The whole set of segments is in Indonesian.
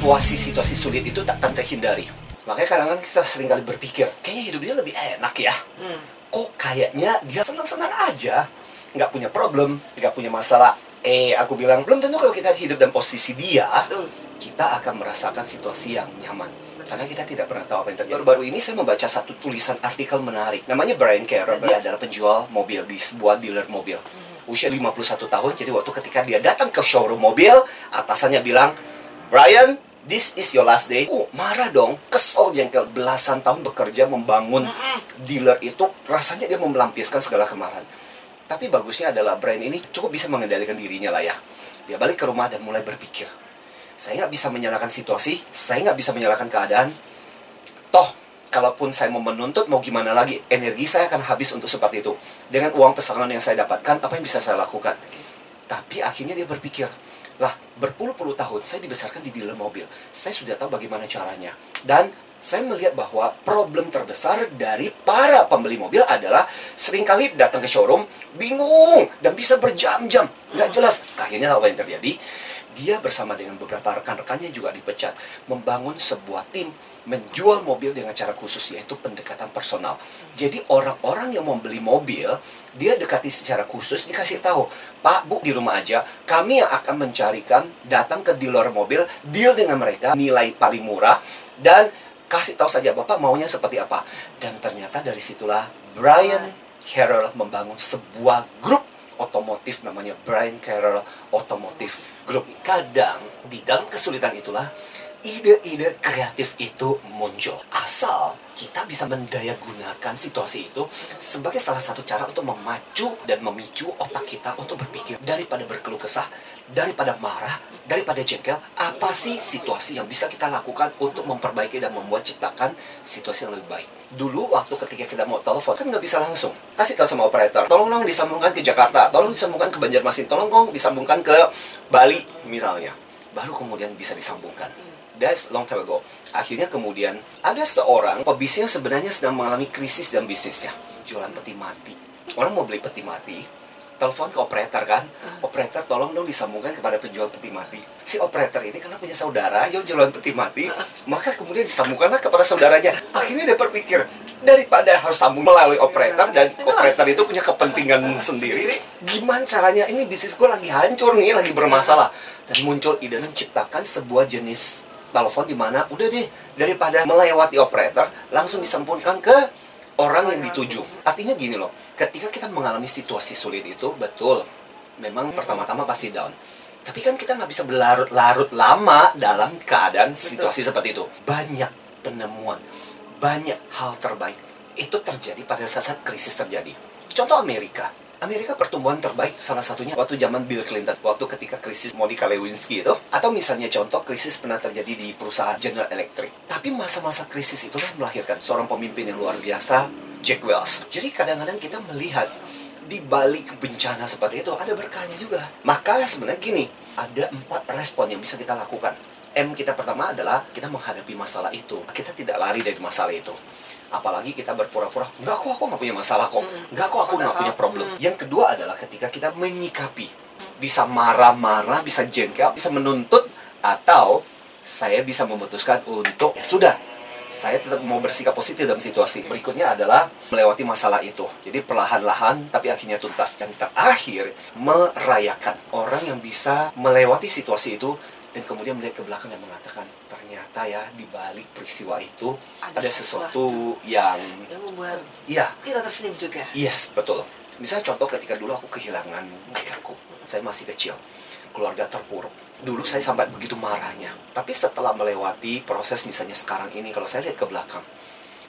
situasi-situasi sulit itu tak terhindari. Makanya kadang-kadang kita sering kali berpikir, kayaknya hidup dia lebih enak ya. Hmm. Kok kayaknya dia senang-senang aja, nggak punya problem, nggak punya masalah. Eh, aku bilang, belum tentu kalau kita hidup dalam posisi dia, Betul. kita akan merasakan situasi yang nyaman. Karena kita tidak pernah tahu apa yang terjadi. Baru-baru ini saya membaca satu tulisan artikel menarik. Namanya Brian Carroll. Dia adalah penjual mobil di sebuah dealer mobil. Usia 51 tahun, jadi waktu ketika dia datang ke showroom mobil, atasannya bilang, Brian, this is your last day. Oh, marah dong, kesel jengkel. Belasan tahun bekerja membangun dealer itu, rasanya dia melampiaskan segala kemarahan. Tapi bagusnya adalah Brian ini cukup bisa mengendalikan dirinya lah ya. Dia balik ke rumah dan mulai berpikir, saya nggak bisa menyalahkan situasi, saya nggak bisa menyalahkan keadaan. Toh, kalaupun saya mau menuntut, mau gimana lagi, energi saya akan habis untuk seperti itu. Dengan uang pesangon yang saya dapatkan, apa yang bisa saya lakukan? Tapi akhirnya dia berpikir, lah berpuluh-puluh tahun saya dibesarkan di dealer mobil. Saya sudah tahu bagaimana caranya. Dan saya melihat bahwa problem terbesar dari para pembeli mobil adalah sering kali datang ke showroom bingung dan bisa berjam-jam nggak jelas. Akhirnya apa yang terjadi? Dia bersama dengan beberapa rekan-rekannya juga dipecat membangun sebuah tim menjual mobil dengan cara khusus yaitu pendekatan personal. Jadi orang-orang yang membeli mobil dia dekati secara khusus dikasih tahu, Pak Bu di rumah aja, kami yang akan mencarikan datang ke dealer mobil, deal dengan mereka nilai paling murah dan kasih tahu saja Bapak maunya seperti apa. Dan ternyata dari situlah Brian Carroll membangun sebuah grup otomotif namanya Brian Carroll Automotive Group. Kadang di dalam kesulitan itulah ide-ide kreatif itu muncul. Asal kita bisa mendaya gunakan situasi itu sebagai salah satu cara untuk memacu dan memicu otak kita untuk berpikir daripada berkeluh kesah, daripada marah, daripada jengkel, apa sih situasi yang bisa kita lakukan untuk memperbaiki dan membuat ciptakan situasi yang lebih baik. Dulu waktu ketika kita mau telepon kan nggak bisa langsung. Kasih tahu sama operator, tolong dong disambungkan ke Jakarta, tolong disambungkan ke Banjarmasin, tolong dong disambungkan ke Bali misalnya. Baru kemudian bisa disambungkan. That's long time ago. Akhirnya kemudian ada seorang pebisnis yang sebenarnya sedang mengalami krisis dalam bisnisnya. Jualan peti mati. Orang mau beli peti mati, telepon ke operator kan. Operator tolong dong disambungkan kepada penjual peti mati. Si operator ini karena punya saudara yang jualan peti mati, maka kemudian disambungkanlah kepada saudaranya. Akhirnya dia berpikir, daripada harus sambung melalui operator dan operator itu punya kepentingan sendiri, gimana caranya ini bisnis gue lagi hancur nih, lagi bermasalah. Dan muncul ide menciptakan sebuah jenis telepon di mana udah deh daripada melewati operator langsung disambungkan ke orang yang dituju. Artinya gini loh, ketika kita mengalami situasi sulit itu betul, memang pertama-tama pasti down. Tapi kan kita nggak bisa berlarut-larut lama dalam keadaan situasi seperti itu. Banyak penemuan, banyak hal terbaik itu terjadi pada saat krisis terjadi. Contoh Amerika. Amerika pertumbuhan terbaik salah satunya waktu zaman Bill Clinton, waktu ketika krisis Monica Lewinsky itu, atau misalnya contoh krisis pernah terjadi di perusahaan General Electric. Tapi masa-masa krisis itulah melahirkan seorang pemimpin yang luar biasa, Jack Welch. Jadi kadang-kadang kita melihat di balik bencana seperti itu ada berkahnya juga. Maka sebenarnya gini, ada empat respon yang bisa kita lakukan. M kita pertama adalah kita menghadapi masalah itu. Kita tidak lari dari masalah itu apalagi kita berpura-pura enggak kok aku nggak punya masalah kok. Enggak kok aku nggak punya problem. yang kedua adalah ketika kita menyikapi. Bisa marah-marah bisa jengkel bisa menuntut atau saya bisa memutuskan untuk ya sudah saya tetap mau bersikap positif dalam situasi. Berikutnya adalah melewati masalah itu. Jadi perlahan-lahan tapi akhirnya tuntas. Dan terakhir merayakan orang yang bisa melewati situasi itu dan kemudian melihat ke belakang dan mengatakan ternyata ya di balik peristiwa itu Ada ada, sesuatu yang yang membuat iya kita tersenyum juga. yes betul misalnya contoh ketika dulu aku kehilangan ayahku saya masih kecil keluarga terpuruk dulu saya sampai begitu marahnya tapi setelah melewati proses misalnya sekarang ini kalau saya lihat ke belakang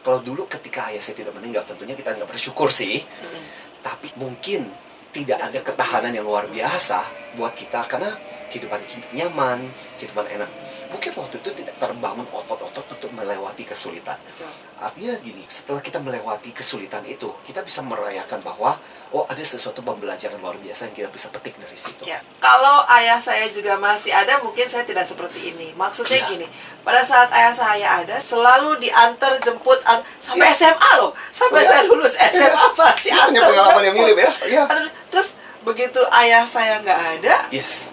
kalau dulu ketika ayah saya tidak meninggal tentunya kita nggak bersyukur sih Mm. tapi mungkin tidak ada ketahanan yang luar biasa buat kita karena kehidupan kita nyaman, kehidupan enak. Mungkin waktu itu tidak terbangun otot-otot untuk melewati kesulitan. Betul. Artinya gini, setelah kita melewati kesulitan itu, kita bisa merayakan bahwa oh ada sesuatu pembelajaran luar biasa yang kita bisa petik dari situ. Ya, kalau ayah saya juga masih ada, mungkin saya tidak seperti ini. Maksudnya Ya. gini, pada saat ayah saya ada, selalu diantar jemput an- sampai Ya. SMA loh, sampai Oh, ya? saya lulus SMA pasti Punya antar pengalaman yang mirip ya? Iya. Antar- Terus begitu ayah saya nggak ada, Yes.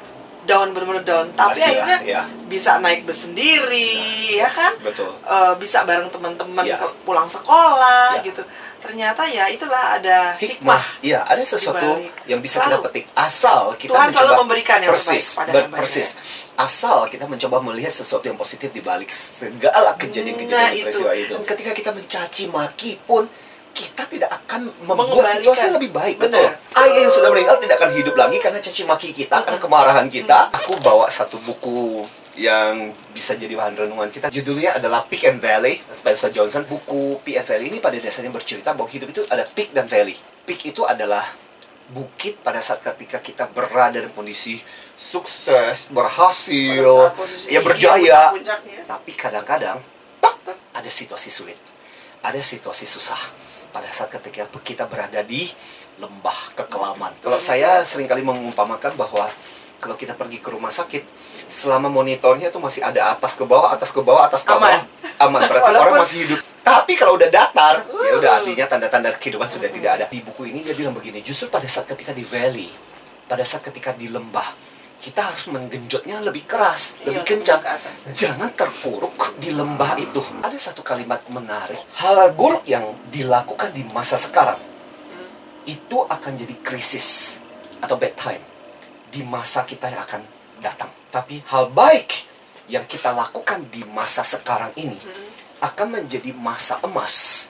Down benar-benar down tapi Pasti ya, akhirnya ya. bisa naik bus sendiri ya Yes, kan betul. Eh, bisa bareng teman-teman Ya. pulang sekolah Ya. gitu ternyata ya itulah ada hikmah. Iya, ada sesuatu yang bisa kita Selalu. petik asal kita Tuhan mencoba selalu memberikan yang persis, terbaik pada ber- persis. Asal kita mencoba melihat sesuatu yang positif di balik segala kejadian-kejadian Nah, peristiwa itu. itu. Dan ketika kita mencaci maki pun kita tidak akan membuat situasi lebih baik. Benar. Betul. Ayah yang sudah meninggal tidak akan hidup lagi karena caci maki kita, karena kemarahan kita. Aku bawa satu buku yang bisa jadi bahan renungan kita. Judulnya adalah Peak and Valley, Spencer Johnson. Buku Peak and Valley ini pada dasarnya bercerita bahwa hidup itu ada peak dan valley. Peak itu adalah bukit pada saat ketika kita berada dalam kondisi sukses, berhasil, ya tinggi, berjaya. puncak-puncaknya. Tapi kadang-kadang ada situasi sulit, ada situasi susah pada saat ketika kita berada di lembah kekelaman. Kalau saya sering kali mengumpamakan bahwa kalau kita pergi ke rumah sakit, selama monitornya itu masih ada atas ke bawah, atas ke bawah, atas ke bawah, Aman. aman. Berarti Walaupun- orang masih hidup. Tapi kalau udah datar, ya udah Uh. artinya tanda-tanda kehidupan sudah tidak ada. Di buku ini dia bilang begini, justru pada saat ketika di valley, pada saat ketika di lembah, kita harus menggenjotnya lebih keras, Iya, lebih kencang. ke. Jangan terpuruk di lembah itu. Ada satu kalimat menarik. Hal buruk yang dilakukan di masa sekarang itu akan jadi krisis atau bad time di masa kita yang akan datang. Tapi hal baik yang kita lakukan di masa sekarang ini akan menjadi masa emas.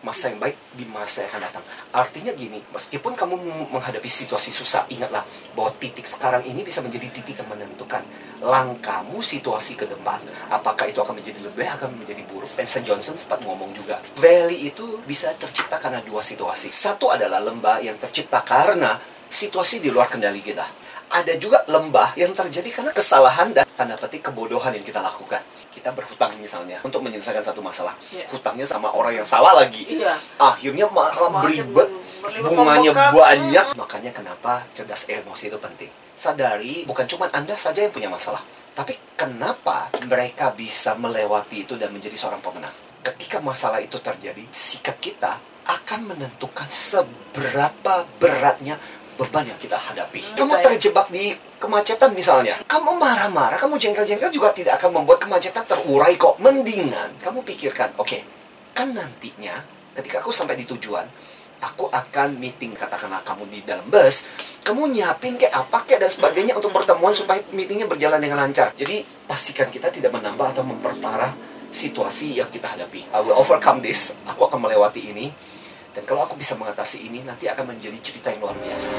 Masa yang baik di masa yang akan datang. Artinya gini, meskipun kamu menghadapi situasi susah, ingatlah bahwa titik sekarang ini bisa menjadi titik yang menentukan langkahmu situasi ke depan. Apakah itu akan menjadi lebih akan menjadi buruk. Spencer Johnson sempat ngomong juga, valley itu bisa tercipta karena dua situasi. Satu adalah lembah yang tercipta karena situasi di luar kendali kita. Ada juga lembah yang terjadi karena kesalahan dan tanda petik kebodohan yang kita lakukan. Kita berhutang misalnya untuk menyelesaikan satu masalah. Iya. Hutangnya sama orang yang salah lagi. Iya. Akhirnya malah beribet, bunganya banyak. Makanya kenapa cerdas emosi itu penting. Sadari bukan cuma Anda saja yang punya masalah. Tapi kenapa mereka bisa melewati itu dan menjadi seorang pemenang? Ketika masalah itu terjadi, sikap kita akan menentukan seberapa beratnya beban yang kita hadapi. Hmm, Kamu terjebak di kemacetan misalnya. Kamu marah-marah, kamu jengkel-jengkel juga tidak akan membuat kemacetan terurai kok. Mendingan kamu pikirkan, oke, kan nantinya ketika aku sampai di tujuan, aku akan meeting katakanlah kamu di dalam bus, kamu nyiapin kayak apa kayak dan sebagainya untuk pertemuan supaya meetingnya berjalan dengan lancar. Jadi pastikan kita tidak menambah atau memperparah situasi yang kita hadapi. I will overcome this. Aku akan melewati ini. Dan kalau aku bisa mengatasi ini, nanti akan menjadi cerita yang luar biasa.